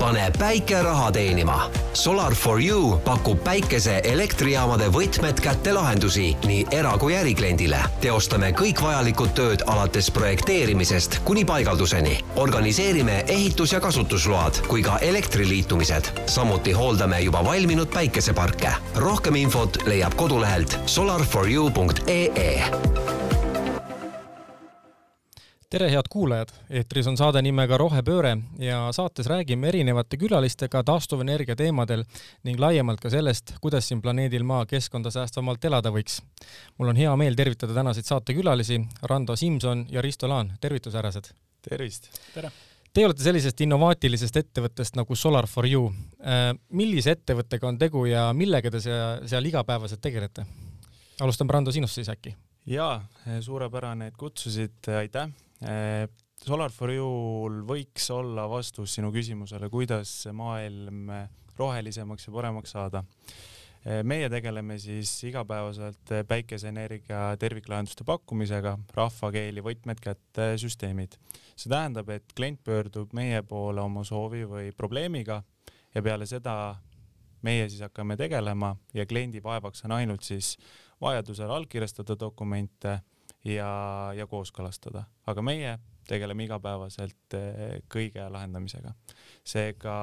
pane päike raha teenima. Solar for you pakub päikese elektrijaamade võtmed kätte lahendusi nii era- kui ärikliendile. teostame kõik vajalikud tööd alates projekteerimisest kuni paigalduseni. organiseerime ehitus- ja kasutusload kui ka elektriliitumised. samuti hooldame juba valminud päikeseparke. rohkem infot leiab kodulehelt solarforyou.ee tere, head kuulajad, eetris on saade nimega Rohepööre ja saates räägime erinevate külalistega taastuvenergia teemadel ning laiemalt ka sellest, kuidas siin planeedil Maa keskkonda säästvamalt elada võiks. mul on hea meel tervitada tänaseid saatekülalisi, Rando Simson ja Risto Laan, tervitus, härrased! tervist! tere! Te olete sellisest innovaatilisest ettevõttest nagu Solar for you. millise ettevõttega on tegu ja millega te seal, igapäevaselt tegelete? alustame, Rando, sinust siis äkki? jaa, suurepärane, et kutsusite, aitäh Solar for You'l võiks olla vastus sinu küsimusele, kuidas maailm rohelisemaks ja paremaks saada. Eh, meie tegeleme siis igapäevaselt päikeseenergia terviklahenduste pakkumisega, rahvakeeli võtmed kätte süsteemid. see tähendab, et klient pöördub meie poole oma soovi või probleemiga ja peale seda meie siis hakkame tegelema ja kliendi vaevaks on ainult siis vajadusel allkirjastada dokumente ja, ja kooskõlastada, aga meie tegeleme igapäevaselt eh, kõige lahendamisega. seega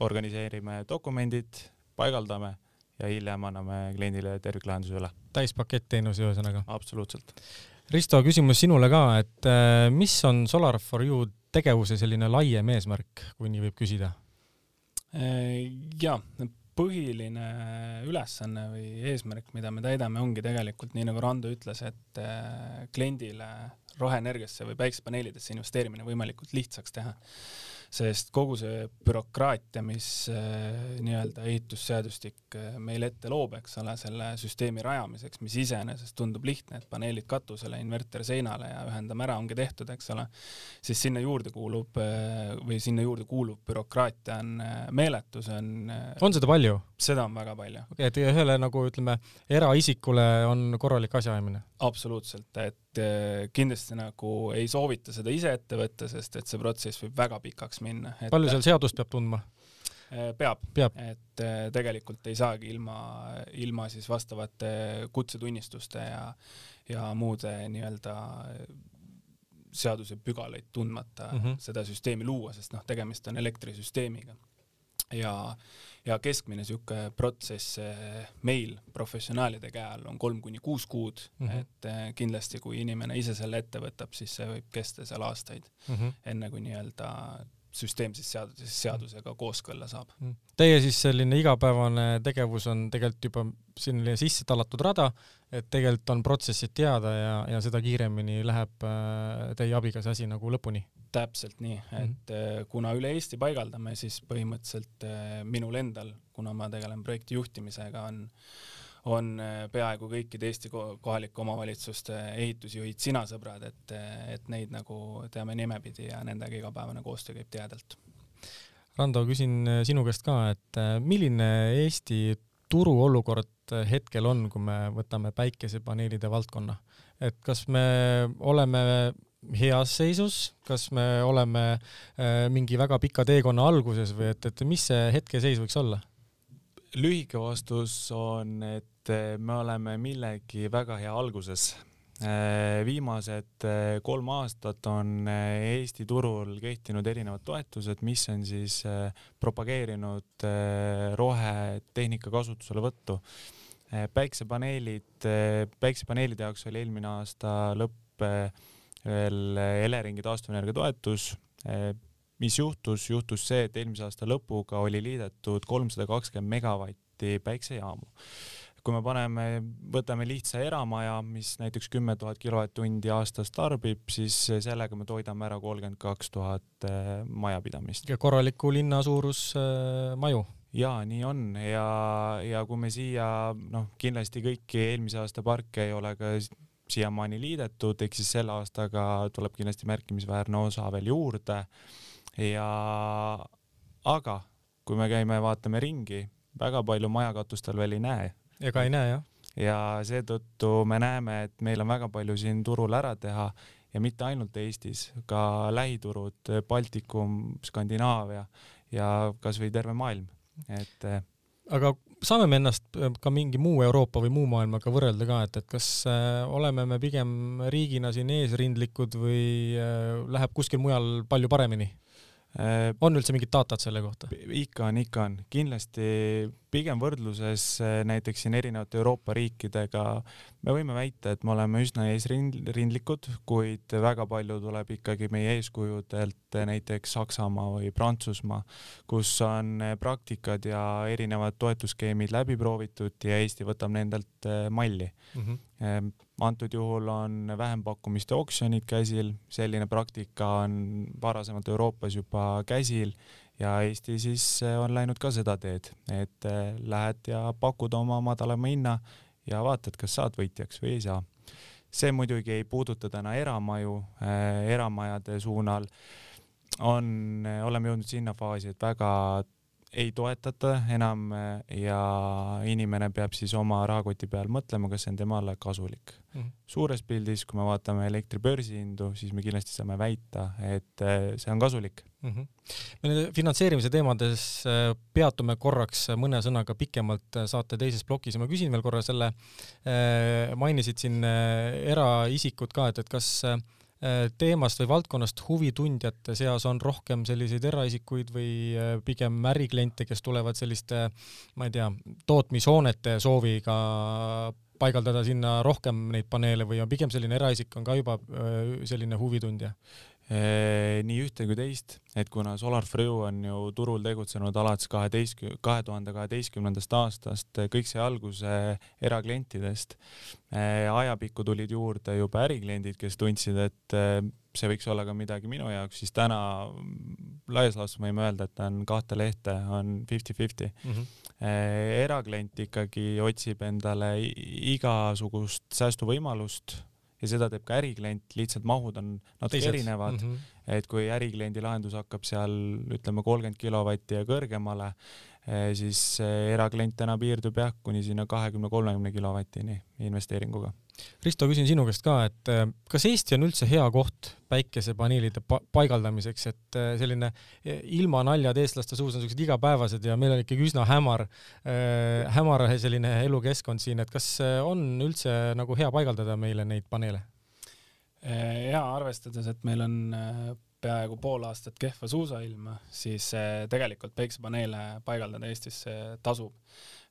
organiseerime dokumendid, paigaldame ja hiljem anname kliendile terviklahenduse üle. täispakett teenusi ühesõnaga? absoluutselt. Risto, küsimus sinule ka, et eh, mis on Solar for you tegevuse selline laiem eesmärk, kui nii võib küsida? Eh, ja, põhiline ülesanne või eesmärk, mida me täidame, ongi tegelikult nii, nagu Rando ütles, et äh, kliendile roheenergiasse või päiksepaneelidesse investeerimine võimalikult lihtsaks teha sest kogu see bürokraatia, mis äh, nii-öelda ehitusseadustik äh, meil ette loob, eks ole, selle süsteemi rajamiseks, mis iseenesest tundub lihtne, et paneelid katusele, inverter seinale ja ühendame ära, ongi tehtud, eks ole, siis sinna juurde kuulub äh, või sinna juurde kuuluv bürokraatia on meeletu, see on on seda palju? seda on väga palju. okei okay,, et ühele nagu ütleme, eraisikule on korralik asjaajamine? absoluutselt, et kindlasti nagu ei soovita seda ise ette võtta, sest et see protsess võib väga pikaks minna. palju seal seadust peab tundma? Äh, peab, peab., et äh, tegelikult ei saagi ilma, ilma siis vastavate kutsetunnistuste ja, ja muude nii-öelda seadusepügalaid tundmata mm -hmm. seda süsteemi luua, sest noh, tegemist on elektrisüsteemiga. ja, ja keskmine niisugune protsess meil professionaalide käe all on kolm kuni kuus kuud mm, -hmm. et kindlasti kui inimene ise selle ette võtab, siis see võib kesta seal aastaid mm, -hmm. enne kui nii-öelda süsteem siis seaduses, seadusega kooskõlla saab. Mm. Teie siis selline igapäevane tegevus on tegelikult juba selline sisse tallatud rada, et tegelikult on protsessid teada ja, ja seda kiiremini läheb äh, teie abikaasa asi nagu lõpuni? Täpselt nii, et mm -hmm. kuna üle Eesti paigaldame, siis põhimõtteliselt äh, minul endal, kuna ma tegelen projekti juhtimisega, on on äh, peaaegu kõikide Eesti kohalike omavalitsuste ehitusjuhid sina sõbrad, et, et neid nagu teame nimepidi ja nendega igapäevane koostöö käib tihedalt. Rando, küsin sinu käest ka, et milline Eesti turuolukord hetkel on, kui me võtame päikesepaneelide valdkonna, et kas me oleme heas seisus, kas me oleme mingi väga pika teekonna alguses või et, et mis see hetkeseis võiks olla? lühike vastus on, et et me oleme millegi väga hea alguses. Äh, viimased äh, kolm aastat on äh, Eesti turul kehtinud erinevad toetused, mis on siis propageerinud rohetehnika kasutuselevõttu. päiksepaneelid, päiksepaneelide jaoks oli eelmine aasta lõpp veel Eleringi taastuvenergia toetus mis juhtus, juhtus see, et eelmise aasta lõpuga oli liidetud kolmsada kakskümmend megavatti päiksejaamu. Kui me paneme, võtame lihtsa eramaja, mis näiteks kümme tuhat kilovatt-tundi aastas tarbib, siis sellega me toidame ära kolmkümmend kaks tuhat eh, majapidamist. ja korraliku linna suurus äh, maju. Ja nii on. Ja, ja kui me siia noh, kindlasti kõiki eelmise aasta parke ei ole ka siiamaani liidetud, ehk siis selle aastaga tuleb kindlasti märkimisväärne osa veel juurde. ja aga kui me käime, vaatame ringi, väga palju majakatustel veel ei näe ega ei näe jah. ja seetõttu me näeme, et meil on väga palju siin turul ära teha ja mitte ainult Eestis, ka lähiturud, Baltikum, Skandinaavia ja kasvõi terve maailm, et aga saame me ennast ka mingi muu Euroopa või muu maailmaga võrrelda ka, et, et kas äh, oleme me pigem riigina siin eesrindlikud või äh, läheb kuskil mujal palju paremini? Äh, on üldse mingit datat selle kohta? ikka on, ikka on, kindlasti pigem võrdluses äh, näiteks siin erinevate Euroopa riikidega me võime väita, et me oleme üsna eesrindlikud, kuid väga palju tuleb ikkagi meie eeskujudelt äh, näiteks Saksamaa või Prantsusmaa, kus on praktikad ja erinevad toetusskeemid läbi proovitud ja Eesti võtab nendelt malli Mm -hmm. Antud juhul on vähempakkumiste oksjonid käsil, selline praktika on varasemalt Euroopas juba käsil ja Eesti siis eh, on läinud ka seda teed, et eh, lähed ja pakud oma madalama hinna ja vaatad, kas saad võitjaks või ei saa. see muidugi ei puuduta täna eramaju, eramajade suunal on, oleme jõudnud sinna faasi, et väga ei toetata enam ja inimene peab siis oma rahakoti peal mõtlema, kas see on temale kasulik mm. -hmm. suures pildis, kui me vaatame elektri börsihindu, siis me kindlasti saame väita, et eh, see on kasulik mm. -hmm. me nende finantseerimise teemades eh, peatume korraks mõne sõnaga pikemalt eh, saate teises plokis ja ma küsin veel korra selle, mainisid siin eraisikut ka, et, et kas Äh, teemast või valdkonnast huvitundjate seas on rohkem selliseid eraisikuid või äh, pigem ärikliente, kes tulevad selliste, ma ei tea, tootmishoonete sooviga paigaldada sinna rohkem neid paneele või on pigem selline eraisik on ka juba äh, selline huvitundja? Nii ühte kui teist, et kuna Solar You on ju turul tegutsenud alates kaheteist, kahe tuhande kaheteistkümnendast aastast, kõik sai alguse eraklientidest. ajapikku tulid juurde juba ärikliendid, kes tundsid, et see võiks olla ka midagi minu jaoks, siis täna laias laastus võime öelda, et on kahte lehte, on fifty-fifty mm. -hmm. eraklient ikkagi otsib endale igasugust säästuvõimalust ja seda teeb ka äriklient, lihtsalt mahud on natuke Teised. erinevad mm. -hmm. et kui ärikliendi lahendus hakkab seal ütleme kolmkümmend kilovatti ja kõrgemale, eh, siis eraklient täna piirdub jah, kuni sinna kahekümne, kolmekümne kilovatini investeeringuga Risto, küsin sinu käest ka, et äh, kas Eesti on üldse hea koht päikesepaneelide pa paigaldamiseks, et äh, selline äh, ilma naljad eestlaste suus on siuksed igapäevased ja meil on ikkagi üsna hämar äh,, hämar selline elukeskkond siin, et kas on üldse nagu hea paigaldada meile neid paneele? ja arvestades, et meil on peaaegu pool aastat kehva suusailma, siis tegelikult päikesepaneele paigaldada Eestisse tasub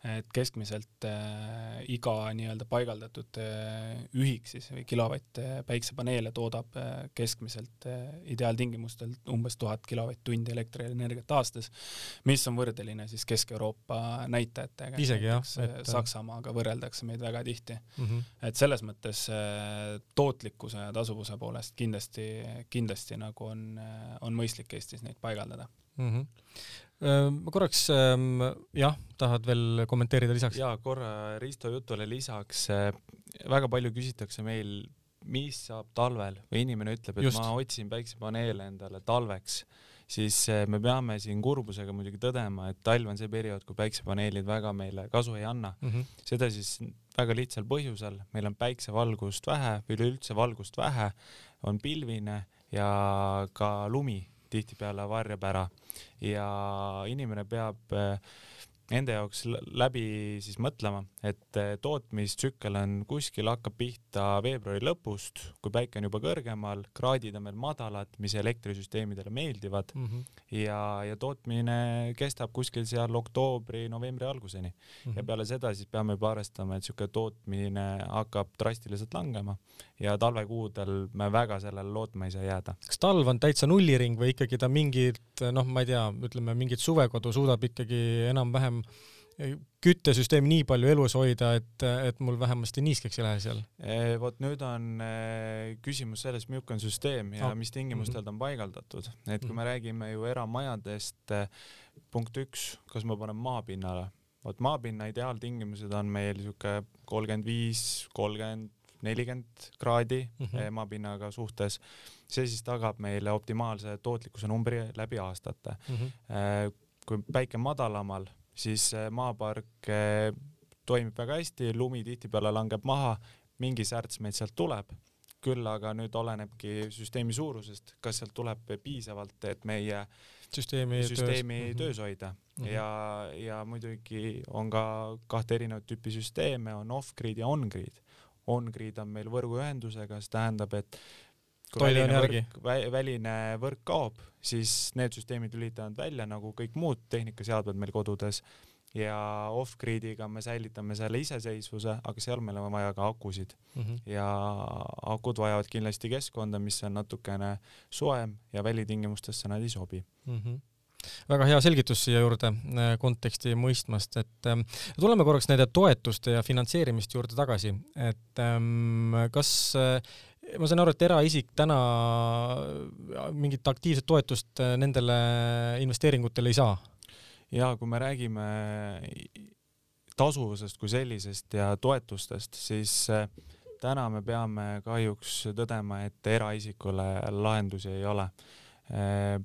et keskmiselt äh, iga nii-öelda paigaldatud äh, ühik siis või kilovatt äh, päiksepaneele toodab äh, keskmiselt äh, ideaaltingimustel umbes tuhat kilovatt-tundi elektrienergiat aastas, mis on võrdeline siis Kesk-Euroopa näitajatega. isegi jah äh, et.... Saksamaaga võrreldakse meid väga tihti mm. -hmm. et selles mõttes äh, tootlikkuse ja tasuvuse poolest kindlasti, kindlasti nagu on, äh, on mõistlik Eestis neid paigaldada mm. -hmm ma korraks jah, tahad veel kommenteerida lisaks? jaa, korra Risto jutule lisaks, väga palju küsitakse meil, mis saab talvel või inimene ütleb, et Just. ma otsin päiksepaneele endale talveks, siis me peame siin kurbusega muidugi tõdema, et talv on see periood, kui päiksepaneelid väga meile kasu ei anna mm. -hmm. seda siis väga lihtsal põhjusel, meil on päiksevalgust vähe üleüldse valgust vähe, on pilvine ja ka lumi tihtipeale varjab ära. Ja inimene peab äh, enda jaoks läbi siis mõtlema, et eh, tootmistsükkel on kuskil, hakkab pihta veebruari lõpust, kui päike on juba kõrgemal, kraadid on veel madalad, mis elektrisüsteemidele meeldivad mm -hmm. ja, ja tootmine kestab kuskil seal oktoobri-novembri alguseni mm. -hmm. ja peale seda siis peame juba arvestama, et sihuke tootmine hakkab drastiliselt langema ja talvekuudel me väga sellele lootma ei saa jääda. kas talv on täitsa nulliring või ikkagi ta mingit, noh, ma ei tea, ütleme mingit suvekodu suudab ikkagi enam-vähem küttesüsteemi nii palju elus hoida, et, et mul vähemasti niiskeks ei lähe seal? vot nüüd on küsimus selles, milline on süsteem ja oh. mis tingimustel ta on paigaldatud, et kui me räägime ju eramajadest, punkt üks, kas ma panen maapinnale, vot maapinna ideaaltingimused on meil sihuke kolmkümmend viis, kolmkümmend, nelikümmend kraadi mm -hmm. maapinnaga suhtes, see siis tagab meile optimaalse tootlikkuse numbri läbi aastate mm. -hmm. kui päike madalamal siis maapark eh, toimib väga hästi, lumi tihtipeale langeb maha, mingi särts meid sealt tuleb, küll aga nüüd olenebki süsteemi suurusest, kas sealt tuleb piisavalt, et meie süsteemi, süsteemi töös, töös hoida mm -hmm. ja, ja muidugi on ka kahte erinevat tüüpi süsteeme, on off-grid ja on-grid. On-grid on meil võrguühendusega, see tähendab, et kui väline võrk, väline võrk kaob, siis need süsteemid lülitavad välja nagu kõik muud tehnikaseadmed meil kodudes ja off-grid'iga me säilitame selle iseseisvuse, aga seal meil on vaja ka akusid mm -hmm. ja akud vajavad kindlasti keskkonda, mis on natukene soojem ja välitingimustesse nad ei sobi mm. -hmm väga hea selgitus siia juurde äh, konteksti mõistmast, et ähm, tuleme korraks nende toetuste ja finantseerimist juurde tagasi, et ähm, kas äh, ma saan aru, et eraisik täna mingit aktiivset toetust äh, nendele investeeringutele ei saa? ja kui me räägime tasuvusest kui sellisest ja toetustest, siis äh, täna me peame kahjuks tõdema, et eraisikule lahendusi ei ole. Äh,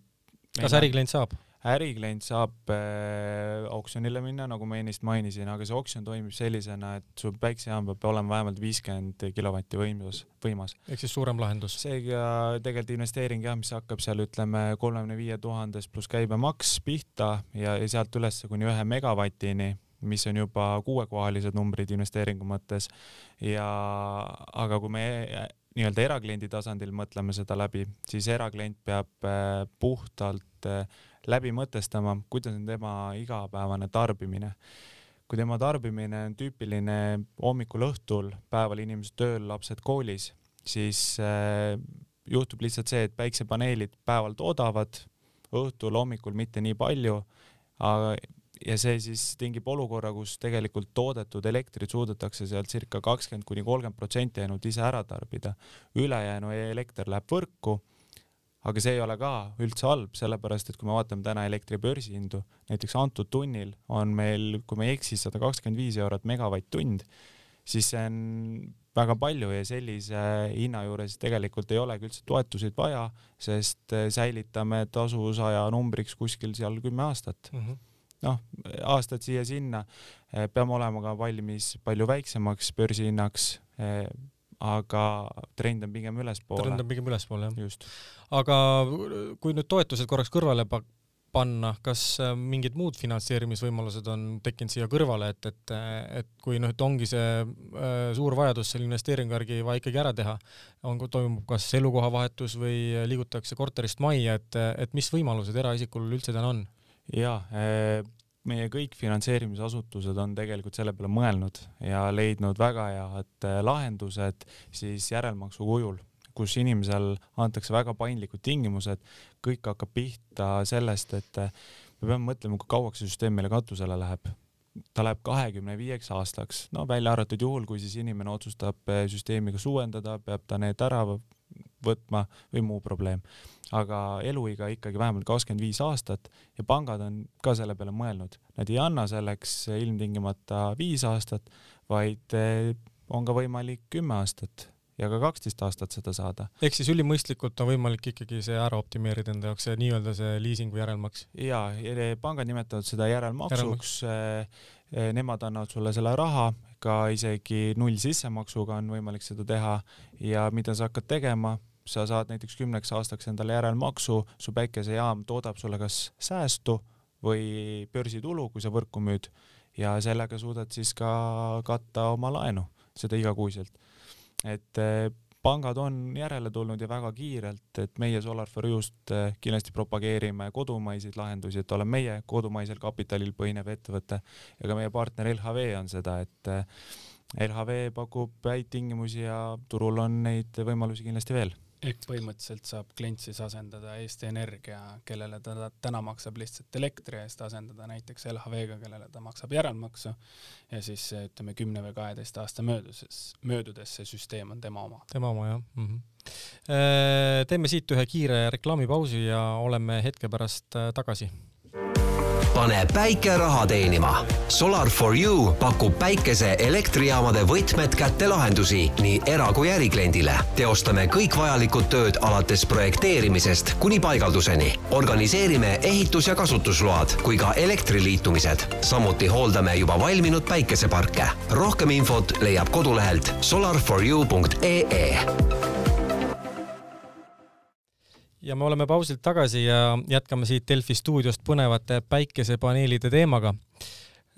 kas äriklient saab? Äriklient saab äh, oksjonile minna, nagu ma ennist mainisin, aga see oksjon toimib sellisena, et sul päiksejaam peab olema vähemalt viiskümmend kilovatti võimsus, võimas. ehk siis suurem lahendus. seega tegelikult investeering jah, mis hakkab seal ütleme kolmekümne viie tuhandest pluss käibemaks pihta ja, ja sealt üles kuni ühe megavatini mis on juba kuuekohalised numbrid investeeringu mõttes ja aga kui me nii-öelda erakliendi tasandil mõtleme seda läbi, siis eraklient peab äh, puhtalt äh, läbi mõtestama, kuidas on tema igapäevane tarbimine. kui tema tarbimine on tüüpiline hommikul-õhtul, päeval inimesed tööl, lapsed koolis, siis äh, juhtub lihtsalt see, et päiksepaneelid päeval toodavad, õhtul, hommikul mitte nii palju, aga ja see siis tingib olukorra, kus tegelikult toodetud elektrit suudetakse sealt circa kakskümmend kuni kolmkümmend protsenti ainult ise ära tarbida. ülejäänu elekter läheb võrku aga see ei ole ka üldse halb, sellepärast et kui me vaatame täna elektri börsihindu, näiteks antud tunnil on meil, kui ma ei eksi, sada kakskümmend viis eurot megavatt-tund, siis see on väga palju ja sellise hinna juures tegelikult ei olegi üldse toetuseid vaja, sest säilitame tasuvusaja numbriks kuskil seal kümme aastat mm. -hmm noh, aastad siia-sinna, peame olema ka valmis palju väiksemaks börsihinnaks aga trend on pigem ülespoole. trend on pigem ülespoole, jah. aga kui nüüd toetused korraks kõrvale panna, kas äh, mingid muud finantseerimisvõimalused on tekkinud siia kõrvale, et, et, et kui noh, et ongi see äh, suur vajadus selle investeeringu järgi vaja ikkagi ära teha, on, toimub kas elukohavahetus või liigutakse korterist majja, et, et mis võimalused eraisikul üldse täna on? jaa äh,, meie kõik finantseerimisasutused on tegelikult selle peale mõelnud ja leidnud väga head äh, lahendused siis järelmaksu kujul, kus inimesel antakse väga paindlikud tingimused, kõik hakkab pihta sellest, et äh, me peame mõtlema, kui kauaks see süsteem meile katusele läheb ta läheb kahekümne viieks aastaks, no välja arvatud juhul, kui siis inimene otsustab äh, süsteemi kas uuendada, peab ta need ära võtma või muu probleem. Aga eluiga ikkagi vähemalt kakskümmend viis aastat ja pangad on ka selle peale mõelnud, nad ei anna selleks ilmtingimata viis aastat, vaid eh, on ka võimalik kümme aastat ja ka kaksteist aastat seda saada. ehk siis ülimõistlikult on võimalik ikkagi see ära optimeerida enda jaoks, see nii-öelda see liisingu järelmaks? jaa, pangad nimetavad seda järelmaksuks Järelmaks. Eh, nemad annavad sulle selle raha, ka isegi null sissemaksuga on võimalik seda teha ja mida sa hakkad tegema, sa saad näiteks kümneks aastaks endale järelmaksu, su päikesejaam toodab sulle kas säästu või börsitulu, kui sa võrku müüd ja sellega suudad siis ka katta oma laenu, seda igakuiselt. et eh, pangad on järele tulnud ja väga kiirelt, et meie Solar for You'st eh, kindlasti propageerime kodumaiseid lahendusi, et oleme meie kodumaisel kapitalil põhinev ettevõte ja ka meie partner LHV on seda, et eh, LHV pakub häid tingimusi ja turul on neid võimalusi kindlasti veel ehk põhimõtteliselt saab klient siis asendada Eesti Energia, kellele ta täna maksab lihtsalt elektri eest, asendada näiteks LHV-ga, kellele ta maksab järelmaksu ja siis ütleme kümne või kaheteist aasta mööduses, möödudes see süsteem on tema oma. tema oma jah mm. -hmm. teeme siit ühe kiire reklaamipausi ja oleme hetke pärast äh, tagasi pane päike raha teenima. Solar for you pakub päikese elektrijaamade võtmed kätte lahendusi nii era- kui ärikliendile. teostame kõik vajalikud tööd alates projekteerimisest kuni paigalduseni. organiseerime ehitus- ja kasutusload kui ka elektriliitumised. samuti hooldame juba valminud päikeseparke. rohkem infot leiab kodulehelt solarforyou.ee ja me oleme pausilt tagasi ja jätkame siit Delfi stuudiost põnevate päikesepaneelide teemaga.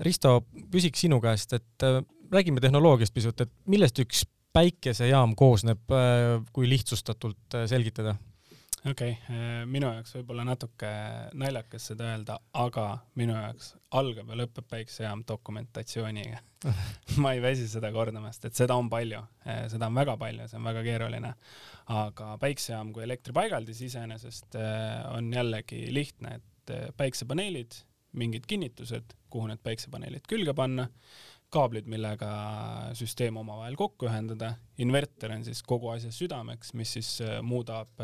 Risto, küsiks sinu käest, et äh, räägime tehnoloogiast pisut, et millest üks päikesejaam koosneb, äh, kui lihtsustatult äh, selgitada? Okei okay., minu jaoks võib-olla natuke naljakas seda öelda, aga minu jaoks algab ja lõpeb päikesejaam dokumentatsiooniga ma ei väsi seda kordamast, et seda on palju, seda on väga palju, see on väga keeruline aga päiksejaam kui elektripaigaldis iseenesest äh, on jällegi lihtne, et äh, päiksepaneelid, mingid kinnitused, kuhu need päiksepaneelid külge panna, kaablid, millega süsteem omavahel kokku ühendada, inverter on siis kogu asja südameks, mis siis äh, muudab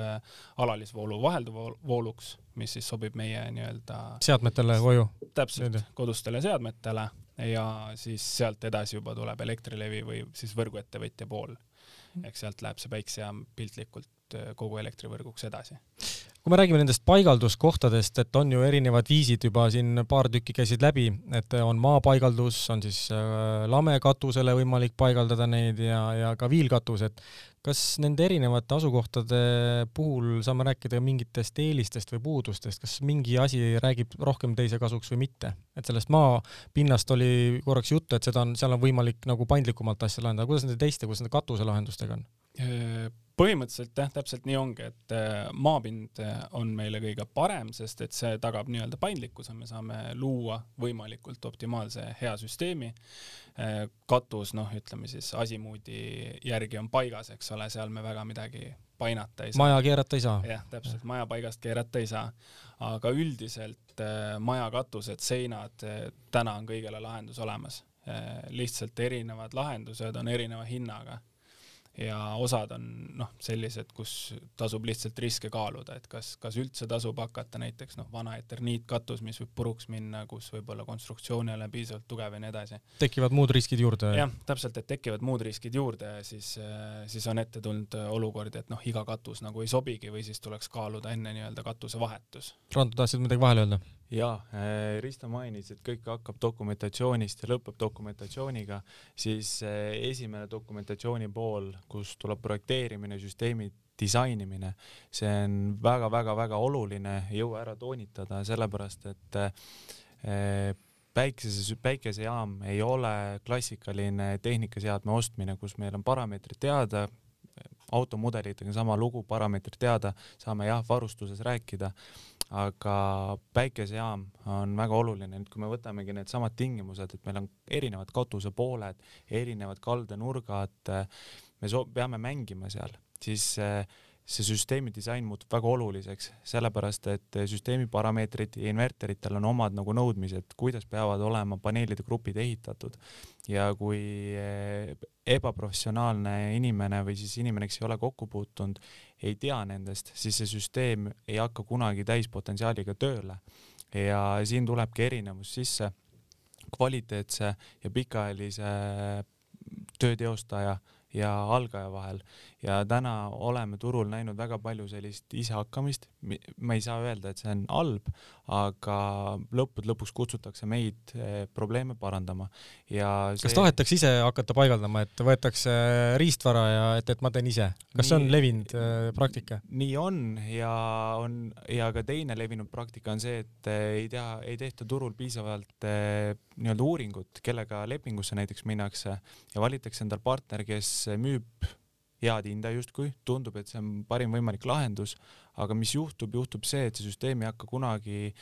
alalisvoolu vahelduvvooluks, mis siis sobib meie nii-öelda seadmetele koju? täpselt, kodustele seadmetele ja siis sealt edasi juba tuleb Elektrilevi või siis võrguettevõtja pool ehk sealt läheb see päiksejaam piltlikult äh, kogu elektrivõrguks edasi. Kui me räägime nendest paigalduskohtadest, et on ju erinevad viisid juba siin paar tükki käisid läbi, et on maapaigaldus, on siis äh, lamekatusele võimalik paigaldada neid ja, ja ka viilkatus, et kas nende erinevate asukohtade puhul saame rääkida mingitest eelistest või puudustest, kas mingi asi räägib rohkem teise kasuks või mitte? et sellest maapinnast oli korraks juttu, et seda on, seal on võimalik nagu paindlikumalt asja lahendada, kuidas nende teiste, kuidas nende katuselahendustega on? Põhimõtteliselt jah, täpselt nii ongi, et äh, maapind äh, on meile kõige parem, sest et see tagab nii-öelda paindlikkuse, me saame luua võimalikult optimaalse hea süsteemi. Äh, katus, noh, ütleme siis asimuudi järgi on paigas, eks ole, seal me väga midagi painata ei saa. maja keerata ei saa. jah, täpselt, maja paigast keerata ei saa. aga üldiselt maja katused, seinad, täna on kõigele lahendus olemas. lihtsalt erinevad lahendused on erineva hinnaga ja osad on noh, sellised, kus tasub lihtsalt riske kaaluda, et kas, kas üldse tasub hakata näiteks noh, vana eterniitkatus, mis võib puruks minna, kus võib-olla konstruktsioon ei ole piisavalt tugev ja nii edasi. tekivad muud riskid juurde? jah, täpselt, et tekivad muud riskid juurde ja siis, siis on ette tulnud olukordi, et noh, iga katus nagu ei sobigi või siis tuleks kaaluda enne nii-öelda katuse vahetus. Rando, tahtsid midagi vahele öelda? Jaa, äh, Risto mainis, et kõik hakkab dokumentatsioonist ja lõpeb dokumentatsiooniga, siis äh, esimene dokumentatsiooni pool, kus tuleb projekteerimine, süsteemi disainimine, see on väga-väga-väga oluline, ei jõua ära toonitada, sellepärast et äh, päikese, päikesejaam ei ole klassikaline tehnikaseadme ostmine, kus meil on parameetrid teada, automudelitega sama lugu, parameetrid teada, saame jah, varustuses rääkida aga päikesejaam on väga oluline, nüüd kui me võtamegi needsamad tingimused, et meil on erinevad katusepooled, erinevad kaldenurgad, me so-, peame mängima seal, siis äh, see süsteemi disain muutub väga oluliseks, sellepärast et süsteemi parameetrid ja inverteritel on omad nagu nõudmised, kuidas peavad olema paneelide grupid ehitatud. ja kui eh, ebaprofessionaalne inimene või siis inimene, kes ei ole kokku puutunud, ei tea nendest, siis see süsteem ei hakka kunagi täispotentsiaaliga tööle. ja siin tulebki erinevus sisse kvaliteetse ja pikaajalise töö teostaja ja algaja vahel ja täna oleme turul näinud väga palju sellist isehakkamist. ma ei saa öelda, et see on halb, aga lõppude lõpuks kutsutakse meid eh, probleeme parandama ja see... kas tahetakse ise hakata paigaldama, et võetakse riistvara ja et, et ma teen ise, kas nii, see on levinud äh, praktika? nii on ja on ja ka teine levinud praktika on see, et äh, ei tea, ei tehta turul piisavalt nii-öelda uuringut, kellega lepingusse näiteks minnakse ja valitakse endal partner, kes müüb head hinda justkui, tundub, et see on parim võimalik lahendus, aga mis juhtub, juhtub see, et see süsteem ei hakka kunagi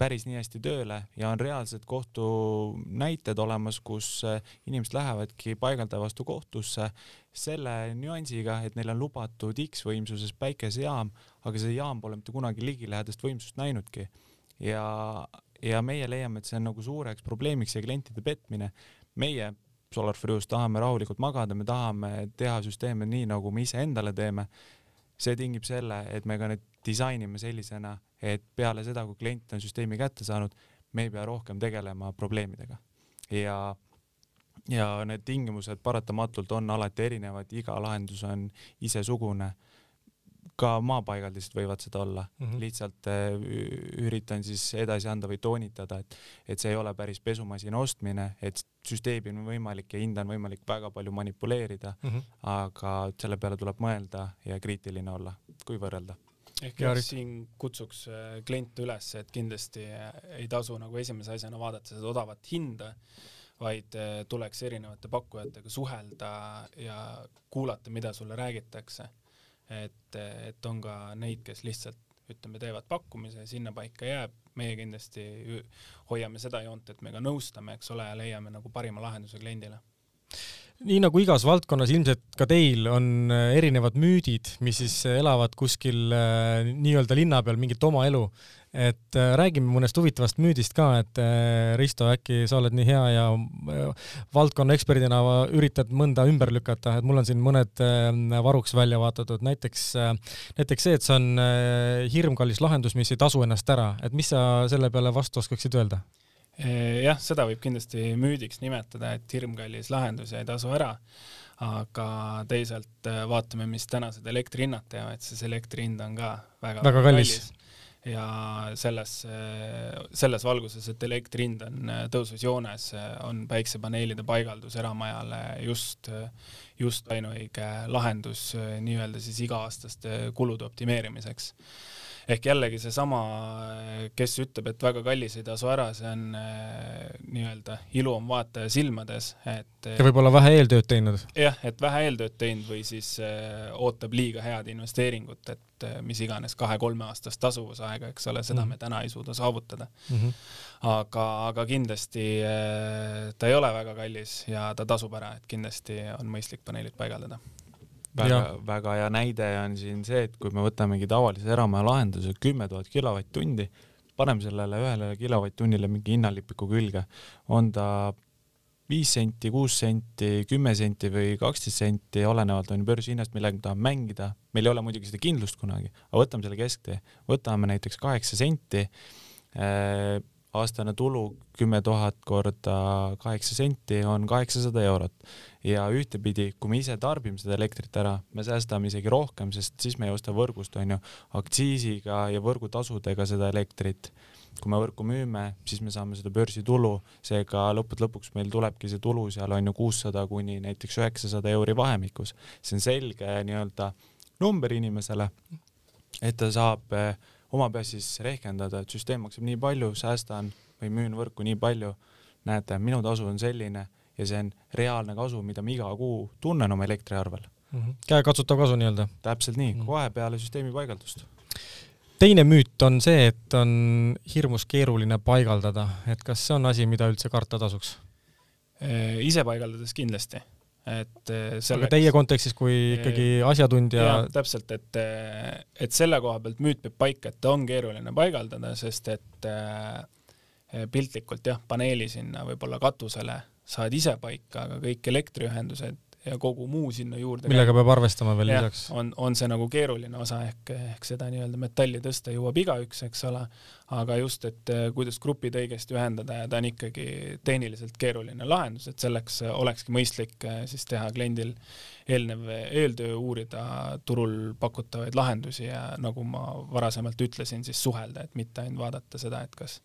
päris nii hästi tööle ja on reaalsed kohtunäited olemas, kus eh, inimesed lähevadki paigaldaja vastu kohtusse selle nüansiga, et neil on lubatud X võimsuses päikesejaam, aga see jaam pole mitte kunagi ligilähedast võimsust näinudki. ja, ja meie leiame, et see on nagu suureks probleemiks ja klientide petmine. meie Solar You's tahame rahulikult magada, me tahame teha süsteeme nii, nagu me ise endale teeme. see tingib selle, et me ka nüüd disainime sellisena, et peale seda, kui klient on süsteemi kätte saanud, me ei pea rohkem tegelema probleemidega. ja, ja need tingimused paratamatult on alati erinevad, iga lahendus on isesugune ka maapaigaldised võivad seda olla mm, -hmm. lihtsalt äh, üritan siis edasi anda või toonitada, et, et see ei ole päris pesumasina ostmine, et süsteemi on võimalik ja hinda on võimalik väga palju manipuleerida mm, -hmm. aga selle peale tuleb mõelda ja kriitiline olla, kui võrrelda ehk jah, siin kutsuks äh, kliente üles, et kindlasti äh, ei tasu nagu esimese asjana vaadata seda odavat hinda, vaid tuleks erinevate pakkujatega suhelda ja kuulata, mida sulle räägitakse. Et, et on ka neid, kes lihtsalt ütleme, teevad pakkumise, sinnapaika jääb, meie kindlasti hoiame seda joont, et me ka nõustame, eks ole, ja leiame nagu parima lahenduse kliendile nii nagu igas valdkonnas, ilmselt ka teil on äh, erinevad müüdid, mis siis äh, elavad kuskil äh, nii-öelda linna peal mingit oma elu. Et räägime mõnest huvitavast müüdist ka, et Risto, äkki sa oled nii hea ja valdkonna eksperdina üritad mõnda ümber lükata, et mul on siin mõned varuks välja vaadatud, näiteks, näiteks see, et see on hirmkallis lahendus, mis ei tasu ennast ära, et mis sa selle peale vastu oskaksid öelda? Jah, seda võib kindlasti müüdiks nimetada, et hirmkallis lahendus ei tasu ära, aga teisalt vaatame, mis tänased elektrihinnad teevad, siis elektri hind on ka väga, väga kallis, kallis ja selles, eh, selles valguses, et elektri hind on tõusus joones, on päiksepaneelide paigaldus eramajale just, just ainuõige lahendus nii-öelda siis iga-aastaste kulude optimeerimiseks ehk jällegi seesama, kes ütleb, et väga kallis ei tasu ära, see on äh, nii-öelda ilu on vaataja silmades, et ja võib-olla vähe eeltööd teinud. jah, et vähe eeltööd teinud või siis äh, ootab liiga head investeeringut, et äh, mis iganes kahe-kolme aastast tasuvusaega, eks ole, seda mm -hmm. me täna ei suuda saavutada mm. -hmm. aga, aga kindlasti ta ei ole väga kallis ja ta tasub ära, et kindlasti on mõistlik paneelid paigaldada väga, väga hea näide on siin see, et kui me võtamegi tavalise eramaja lahenduse kümme tuhat kilovatt-tundi, paneme sellele ühele kilovatt-tunnile mingi hinnalipiku külge, on ta viis senti, kuus senti, kümme senti või kaksteist senti, olenevalt on ju börsihinnast, millega me tahame mängida. meil ei ole muidugi seda kindlust kunagi, aga võtame selle kesktee, võtame näiteks kaheksa senti aastane tulu kümme tuhat korda kaheksa senti on kaheksasada eurot ja ühtepidi, kui me ise tarbime seda elektrit ära, me säästame isegi rohkem, sest siis me ei osta võrgust onju aktsiisiga ja võrgutasudega seda elektrit. kui me võrku müüme, siis me saame seda börsitulu, seega lõppude lõpuks meil tulebki see tulu seal on ju kuussada kuni näiteks üheksasada euri vahemikus. see on selge nii-öelda number inimesele, et ta saab äh, oma peas siis rehkendada, et süsteem maksab nii palju, säästan või müün võrku nii palju, näete, minu tasu on selline ja see on reaalne kasu, mida ma iga kuu tunnen oma elektriarvel mm -hmm.. käekatsutav kasu nii-öelda? täpselt nii mm, -hmm. kohe peale süsteemi paigaldust. teine müüt on see, et on hirmus keeruline paigaldada, et kas see on asi, mida üldse karta tasuks? ise paigaldades kindlasti et selleks... aga teie kontekstis kui ikkagi asjatundja täpselt, et, eh, et selle koha pealt müüt peab paika, et ta on keeruline paigaldada, sest et piltlikult jah, paneeli sinna võib-olla katusele saad ise paika, aga kõik elektriühendused ja kogu muu sinna juurde. millega peab arvestama veel ja, lisaks? on, on see nagu keeruline osa ehk, ehk seda nii-öelda metalli tõsta jõuab igaüks, eks ole, aga just, et eh, kuidas grupid õigesti ühendada ja ta on ikkagi tehniliselt keeruline lahendus, et selleks olekski mõistlik eh, siis teha kliendil eelnev eeltöö, uurida turul pakutavaid lahendusi ja nagu ma varasemalt ütlesin, siis suhelda, et mitte ainult vaadata seda, et kas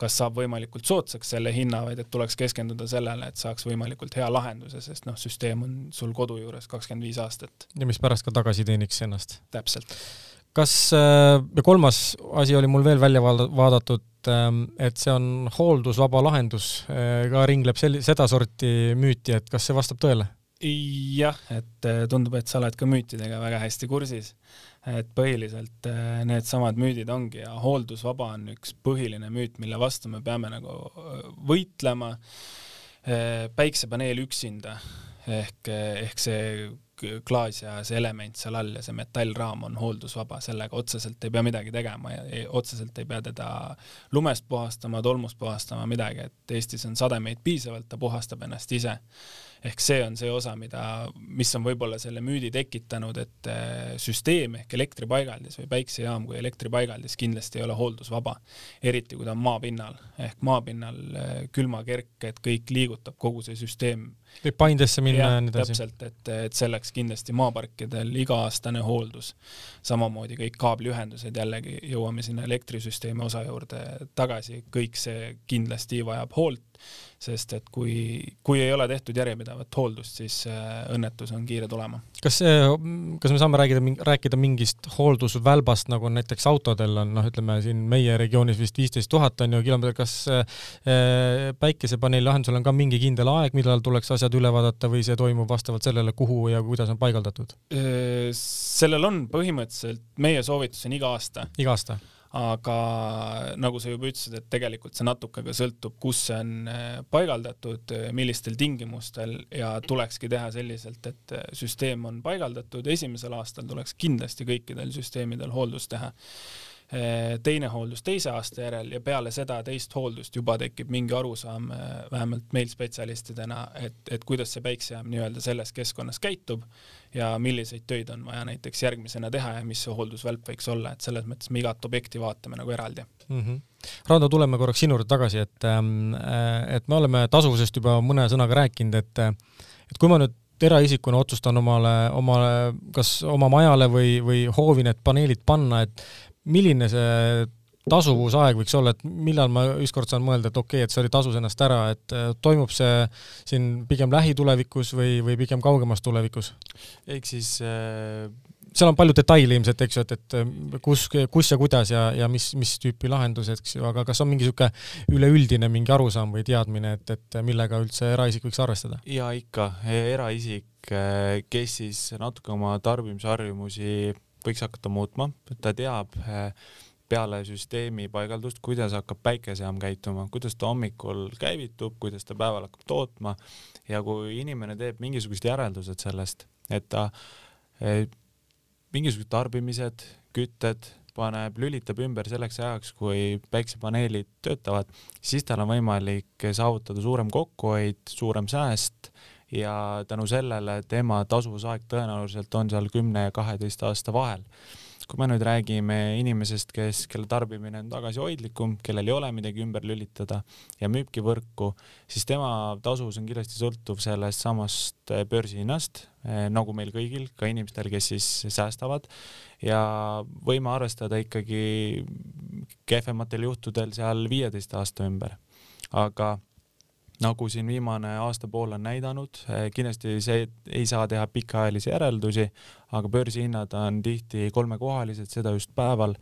kas saab võimalikult soodsaks selle hinna, vaid et tuleks keskenduda sellele, et saaks võimalikult hea lahenduse, sest noh, süsteem on sul kodu juures kakskümmend viis aastat. ja mis pärast ka tagasi teeniks ennast. täpselt. kas, äh, ja kolmas asi oli mul veel välja vaadatud, ähm, et see on hooldusvaba lahendus, äh, ka ringleb sel-, sedasorti müüti, et kas see vastab tõele? jah, et äh, tundub, et sa oled ka müütidega väga hästi kursis et põhiliselt äh, needsamad müüdid ongi ja hooldusvaba on üks põhiline müüt, mille vastu me peame nagu äh, võitlema. Äh, päiksepaneel üksinda ehk, ehk see klaas ja see element seal all ja see metallraam on hooldusvaba, sellega otseselt ei pea midagi tegema ja ei, otseselt ei pea teda lumest puhastama, tolmust puhastama, midagi, et Eestis on sademeid piisavalt, ta puhastab ennast ise ehk see on see osa, mida, mis on võib-olla selle müüdi tekitanud, et äh, süsteem ehk elektripaigaldis või päiksejaam kui elektripaigaldis kindlasti ei ole hooldusvaba, eriti kui ta on maapinnal ehk maapinnal äh, külmakerk, et kõik liigutab, kogu see süsteem võib paindesse minna ja nii edasi. täpselt, et, et selleks kindlasti maaparkidel iga-aastane hooldus. samamoodi kõik kaabliühendused, jällegi jõuame sinna elektrisüsteemi osa juurde tagasi, kõik see kindlasti vajab hoolt sest et kui, kui ei ole tehtud järjepidevat hooldust, siis äh, õnnetus on kiire tulema. kas see, kas me saame rääkida, rääkida mingist hooldusvälbast, nagu näiteks autodel on, noh, ütleme siin meie regioonis vist viisteist tuhat on ju kilomeetrit, kas äh, päikesepaneeli lahendusel on ka mingi kindel aeg, millal tuleks asjad üle vaadata või see toimub vastavalt sellele, kuhu ja kuidas on paigaldatud? sellel on põhimõtteliselt, meie soovitus on iga aasta. iga aasta? Aga nagu sa juba ütlesid, et tegelikult see natuke ka sõltub, kus see on äh, paigaldatud, äh, millistel tingimustel ja tulekski teha selliselt, et äh, süsteem on paigaldatud, esimesel aastal tuleks kindlasti kõikidel süsteemidel hooldust teha. Eh, teine hooldus teise aasta järel ja peale seda teist hooldust juba tekib mingi arusaam, eh, vähemalt meil spetsialistidena, et, et kuidas see päiksejaam nii-öelda selles keskkonnas käitub ja milliseid töid on vaja näiteks järgmisena teha ja mis see hooldusvälp võiks olla, et selles mõttes me igat objekti vaatame nagu eraldi mm. -hmm. Rando, tuleme korraks sinu juurde tagasi, et, ähm, et me oleme tasuvusest juba mõne sõnaga rääkinud, et, et kui ma nüüd eraisikuna otsustan omale, omale, kas oma majale või, või hoovi need paneelid panna, et milline see tasuvusaeg võiks olla, et millal ma ükskord saan mõelda, et okei okay,, et see oli tasus ennast ära, et äh, toimub see siin pigem lähitulevikus või, või pigem kaugemas tulevikus? ehk siis äh... seal on palju detaile ilmselt, eks ju, et, et äh, kus, kus ja kuidas ja, ja mis, mis tüüpi lahendus, eks ju, aga kas on mingi niisugune üleüldine mingi arusaam või teadmine, et, et millega üldse eraisik võiks arvestada? jaa, ikka, eraisik, äh, kes siis natuke oma tarbimisharjumusi võiks hakata muutma, ta teab eh, peale süsteemi paigaldust, kuidas hakkab päikesejaam käituma, kuidas ta hommikul käivitub, kuidas ta päeval hakkab tootma. Ja kui inimene teeb mingisugused järeldused sellest, et ta eh, mingisugused tarbimised, kütted paneb, lülitab ümber selleks ajaks, kui päiksepaneelid töötavad, siis tal on võimalik saavutada suurem kokkuhoid, suurem sääst ja tänu sellele tema tasuvusaeg tõenäoliselt on seal kümne ja kaheteist aasta vahel. kui me nüüd räägime inimesest, kes, kelle tarbimine on tagasihoidlikum, kellel ei ole midagi ümber lülitada ja müübki võrku, siis tema tasuvus on kindlasti sõltuv sellest samast börsihinnast, eh, nagu meil kõigil, ka inimestel, kes siis säästavad ja võime arvestada ikkagi kehvematel juhtudel seal viieteist aasta ümber. aga nagu siin viimane aasta-pool on näidanud, eh, kindlasti see ei saa teha pikaajalisi järeldusi, aga börsihinnad on tihti kolmekohalised, seda just päeval.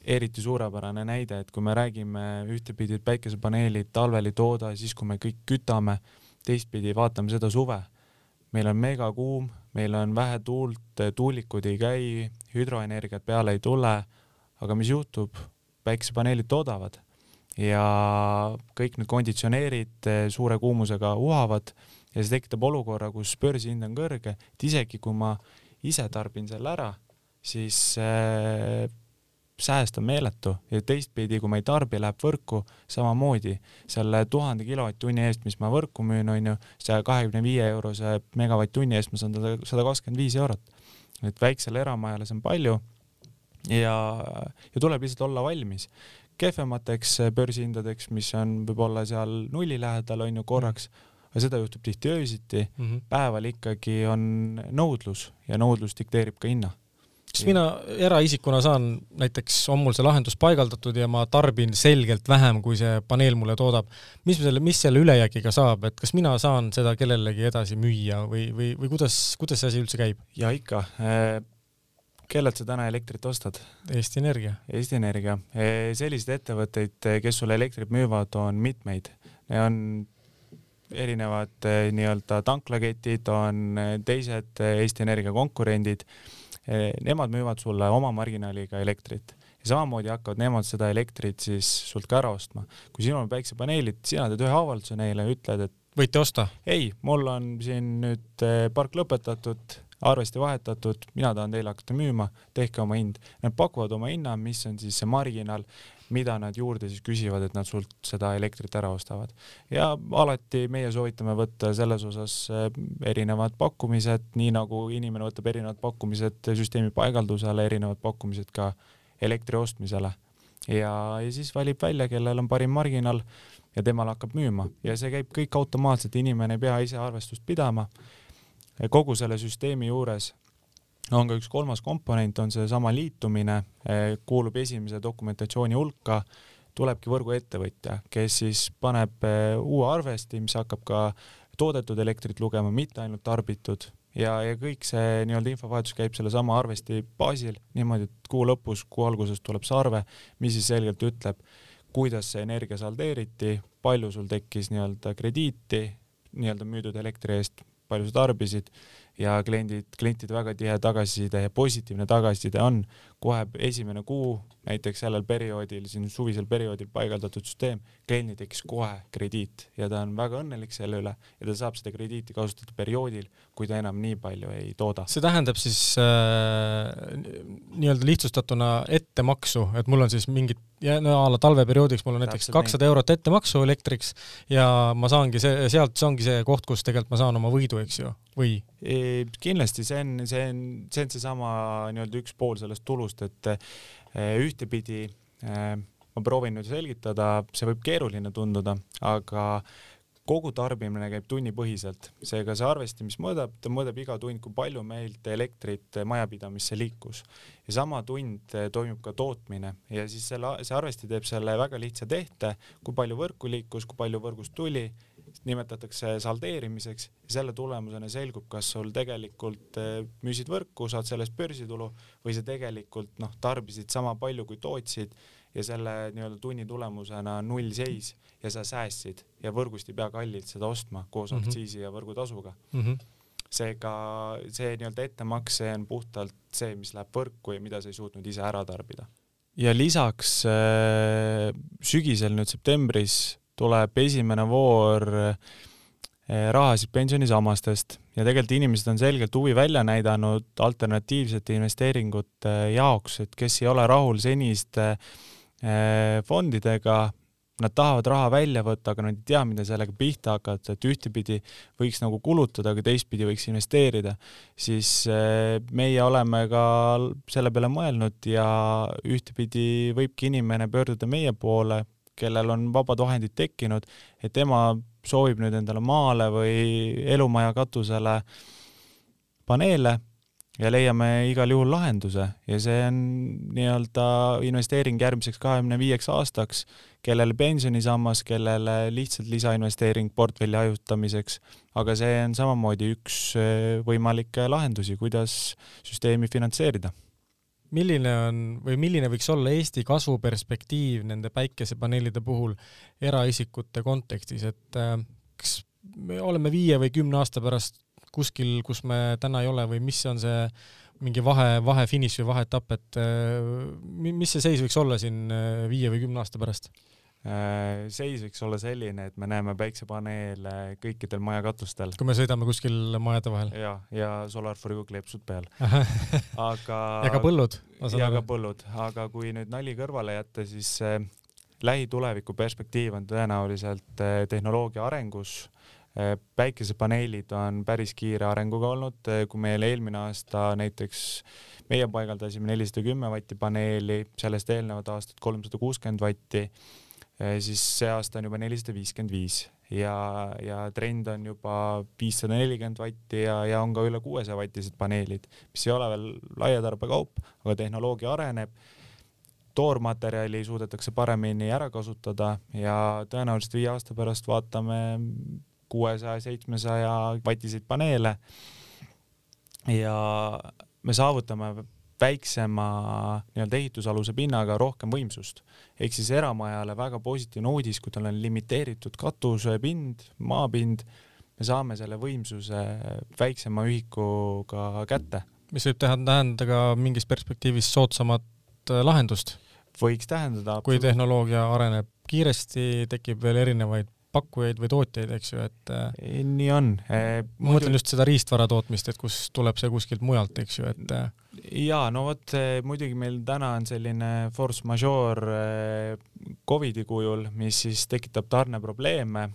eriti suurepärane näide, et kui me räägime ühtepidi, et päikesepaneelid talvel ei tooda, siis kui me kõik kütame, teistpidi vaatame seda suve. meil on megakuum, meil on vähe tuult, tuulikud ei käi, hüdroenergiat peale ei tule, aga mis juhtub? päikesepaneelid toodavad ja kõik need konditsioneerid eh, suure kuumusega uhavad ja see tekitab olukorra, kus börsihind on kõrge, et isegi kui ma ise tarbin selle ära, siis äh, sääst on meeletu ja teistpidi, kui ma ei tarbi, läheb võrku samamoodi selle tuhande kilovatt-tunni eest, mis ma võrku müün, onju, saja kahekümne viie eurose megavatt-tunni eest ma saan sada kakskümmend viis eurot. et väiksele eramajale see on palju ja, ja tuleb lihtsalt olla valmis kehvemateks eh, börsihindadeks, mis on võib-olla seal nulli lähedal, on ju, korraks, aga seda juhtub tihti öösiti. Mm, -hmm. päeval ikkagi on nõudlus ja nõudlus dikteerib ka hinna. Kas mina eraisikuna saan, näiteks on mul see lahendus paigaldatud ja ma tarbin selgelt vähem, kui see paneel mulle toodab, mis selle, mis selle ülejäägiga saab, et kas mina saan seda kellelegi edasi müüa või, või, või kuidas, kuidas see asi üldse käib? ja ikka äh, kellelt sa täna elektrit ostad? Eesti Energia. Eesti Energia. E, selliseid ettevõtteid, e, kes sulle elektrit müüvad, on mitmeid. on erinevad e, nii-öelda tanklaketid, on teised Eesti Energia konkurendid. Nemad müüvad sulle oma marginaaliga elektrit ja samamoodi hakkavad nemad seda elektrit siis sult ka ära ostma. kui sinul on päiksepaneelid, sina teed ühe avalduse neile, ütled, et võite osta? ei, mul on siin nüüd park lõpetatud arvesti vahetatud, mina tahan teile hakata müüma, tehke oma hind. Nad pakuvad oma hinna, mis on siis see marginaal, mida nad juurde siis küsivad, et nad sult seda elektrit ära ostavad. ja alati meie soovitame võtta selles osas eh, erinevad pakkumised, nii nagu inimene võtab erinevad pakkumised süsteemi paigaldusele, erinevad pakkumised ka elektri ostmisele. ja, ja siis valib välja, kellel on parim marginaal ja temal hakkab müüma ja see käib kõik automaatselt, inimene ei pea ise arvestust pidama kogu selle süsteemi juures on ka üks kolmas komponent, on seesama liitumine, kuulub esimese dokumentatsiooni hulka, tulebki võrguettevõtja, kes siis paneb eh, uue arvesti, mis hakkab ka toodetud elektrit lugema, mitte ainult tarbitud. Ja, ja kõik see nii-öelda infovahetus käib sellesama arvesti baasil niimoodi, et kuu lõpus, kuu alguses tuleb see arve, mis siis selgelt ütleb, kuidas see energia saldeeriti, palju sul tekkis nii-öelda krediiti nii-öelda müüdud elektri eest, palju sa tarbisid ja kliendid, klientide väga tihe tagasiside ja positiivne tagasiside on kohe esimene kuu, näiteks sellel perioodil, siin suvisel perioodil paigaldatud süsteem, kliendil tekkis kohe krediit ja ta on väga õnnelik selle üle ja ta saab seda krediiti kasutada perioodil, kui ta enam nii palju ei tooda. see tähendab siis äh, nii-öelda lihtsustatuna ettemaksu, et mul on siis mingid ja no a la talveperioodiks mul on näiteks kakssada eurot ettemaksu elektriks ja ma saangi see, sealt see ongi see koht, kus tegelikult ma saan oma võidu, eks ju, või? Kindlasti see on, see on, see on seesama nii-öelda üks pool sellest tulust, et e, ühtepidi e, ma proovin nüüd selgitada, see võib keeruline tunduda, aga kogu tarbimine käib tunnipõhiselt, seega see arvesti, mis mõõdab, ta mõõdab iga tund, kui palju meilt elektrit majapidamisse liikus. ja sama tund toimub ka tootmine ja siis selle, see arvesti teeb selle väga lihtsa tehte, kui palju võrku liikus, kui palju võrgust tuli nimetatakse saldeerimiseks ja selle tulemusena selgub, kas sul tegelikult eh, müüsid võrku, saad sellest börsitulu või sa tegelikult noh, tarbisid sama palju kui tootsid ja selle nii-öelda tunni tulemusena nullseis ja sa säästsid ja võrgust ei pea kallilt seda ostma koos mm -hmm. aktsiisi ja võrgutasuga mm. -hmm seega see nii-öelda ettemakse on puhtalt see, mis läheb võrku ja mida sa ei suutnud ise ära tarbida. ja lisaks äh, sügisel nüüd septembris tuleb esimene voor eh, rahasid pensionisammastest. Ja tegelikult inimesed on selgelt huvi välja näidanud alternatiivsete investeeringute jaoks, et kes ei ole rahul seniste eh, fondidega, nad tahavad raha välja võtta, aga nad ei tea, mida sellega pihta hakata, et ühtepidi võiks nagu kulutada, aga teistpidi võiks investeerida, siis eh, meie oleme ka selle peale mõelnud ja ühtepidi võibki inimene pöörduda meie poole, kellel on vabad vahendid tekkinud, et tema soovib nüüd endale maale või elumaja katusele paneele ja leiame igal juhul lahenduse. Ja see on nii-öelda investeering järgmiseks kahekümne viieks aastaks, kellele pensionisammas, kellele lihtsalt lisainvesteering portfelli hajutamiseks, aga see on samamoodi üks võimalikke lahendusi, kuidas süsteemi finantseerida milline on või milline võiks olla Eesti kasvuperspektiiv nende päikesepaneelide puhul eraisikute kontekstis, et äh, kas me oleme viie või kümne aasta pärast kuskil, kus me täna ei ole või mis on see mingi vahe, vahefiniš või vaheetapp, et äh, mis see seis võiks olla siin äh, viie või kümne aasta pärast? Äh, seis võiks olla selline, et me näeme päiksepaneele kõikidel majakatustel. kui me sõidame kuskil majade vahel? ja, ja Solar4U kleepsud peal aga ja ka põllud? ja ka põllud, aga kui nüüd nali kõrvale jätta, siis äh, lähituleviku perspektiiv on tõenäoliselt äh, tehnoloogia arengus äh,. päikesepaneelid on päris kiire arenguga olnud, äh, kui meil eelmine aasta näiteks meie paigaldasime nelisada kümme vatti paneeli, sellest eelnevat aastat kolmsada kuuskümmend vatti siis see aasta on juba nelisada viiskümmend viis ja, ja trend on juba viissada nelikümmend vatti ja, ja on ka üle kuuesaja vatised paneelid, mis ei ole veel laiatarbekaup, aga tehnoloogia areneb. toormaterjali suudetakse paremini ära kasutada ja tõenäoliselt viie aasta pärast vaatame kuuesaja, seitsmesaja vatiseid paneele. ja me saavutame väiksema nii-öelda ehitusaluse pinnaga rohkem võimsust. ehk siis eramajale väga positiivne uudis, kui tal on limiteeritud katusepind, maapind, me saame selle võimsuse väiksema ühikuga kätte. mis võib teha, tähendada ka mingis perspektiivis soodsamat äh, lahendust? võiks tähendada. kui tehnoloogia areneb kiiresti, tekib veel erinevaid pakkujaid või tootjaid, eks ju, et e, nii on e,. ma mõtlen just seda riistvara tootmist, et kus tuleb see kuskilt mujalt, eks ju, et ja no vot, muidugi meil täna on selline force majeure Covidi kujul, mis siis tekitab tarneprobleeme.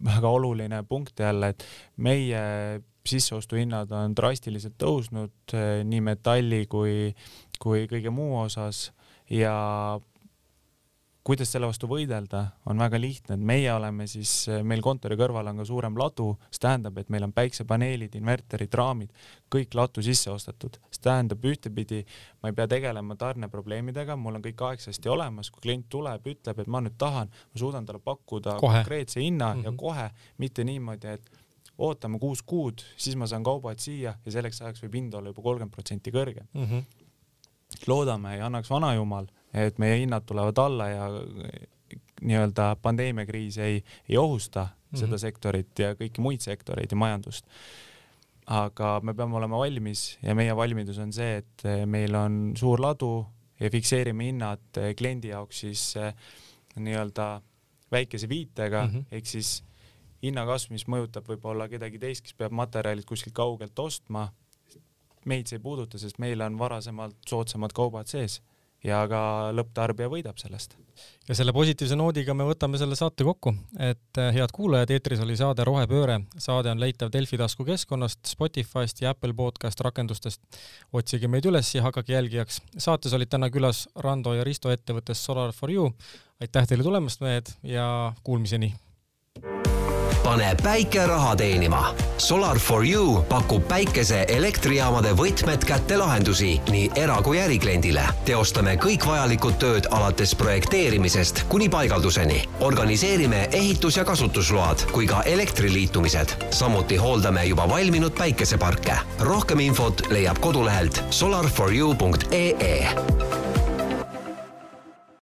väga oluline punkt jälle, et meie sisseostuhinnad on drastiliselt tõusnud nii metalli kui, kui kõige muu osas ja kuidas selle vastu võidelda, on väga lihtne, et meie oleme siis, meil kontori kõrval on ka suurem ladu, see tähendab, et meil on päiksepaneelid, inverterid, raamid, kõik latu sisse ostetud. see tähendab ühtepidi, ma ei pea tegelema tarneprobleemidega, mul on kõik aegsasti olemas, kui klient tuleb, ütleb, et ma nüüd tahan, ma suudan talle pakkuda kohe. konkreetse hinna mm -hmm. ja mhm. kohe, mitte niimoodi, et ootame kuus kuud, siis ma saan kaubad siia ja selleks ajaks võib hind olla juba kolmkümmend protsenti kõrgem mm. -hmm. loodame, ei annaks vanajumal et meie hinnad tulevad alla ja nii-öelda pandeemiakriis ei, ei ohusta mm -hmm. seda sektorit ja kõiki muid sektoreid ja majandust. aga me peame olema valmis ja meie valmidus on see, et meil on suur ladu ja fikseerime hinnad kliendi jaoks siis eh, nii-öelda väikese viitega mm -hmm. ehk siis hinnakasv, mis mõjutab võib-olla kedagi teist, kes peab materjalid kuskilt kaugelt ostma, meid see ei puuduta, sest meil on varasemalt soodsamad kaubad sees ja ka lõpptarbija võidab sellest. ja selle positiivse noodiga me võtame selle saate kokku, et äh, head kuulajad, eetris oli saade Rohepööre. saade on leitav Delfi taskukeskkonnast, Spotify'st ja Apple podcast rakendustest. otsige meid üles ja hakake jälgijaks. saates olid täna külas Rando ja Risto ettevõttest Solar for you. aitäh teile tulemast, mehed, ja kuulmiseni pane päike raha teenima. Solar for you pakub päikese elektrijaamade võtmed kätte lahendusi nii era- kui ärikliendile. teostame kõik vajalikud tööd alates projekteerimisest kuni paigalduseni. organiseerime ehitus- ja kasutusload kui ka elektriliitumised. samuti hooldame juba valminud päikeseparke. rohkem infot leiab kodulehelt solarforyou.ee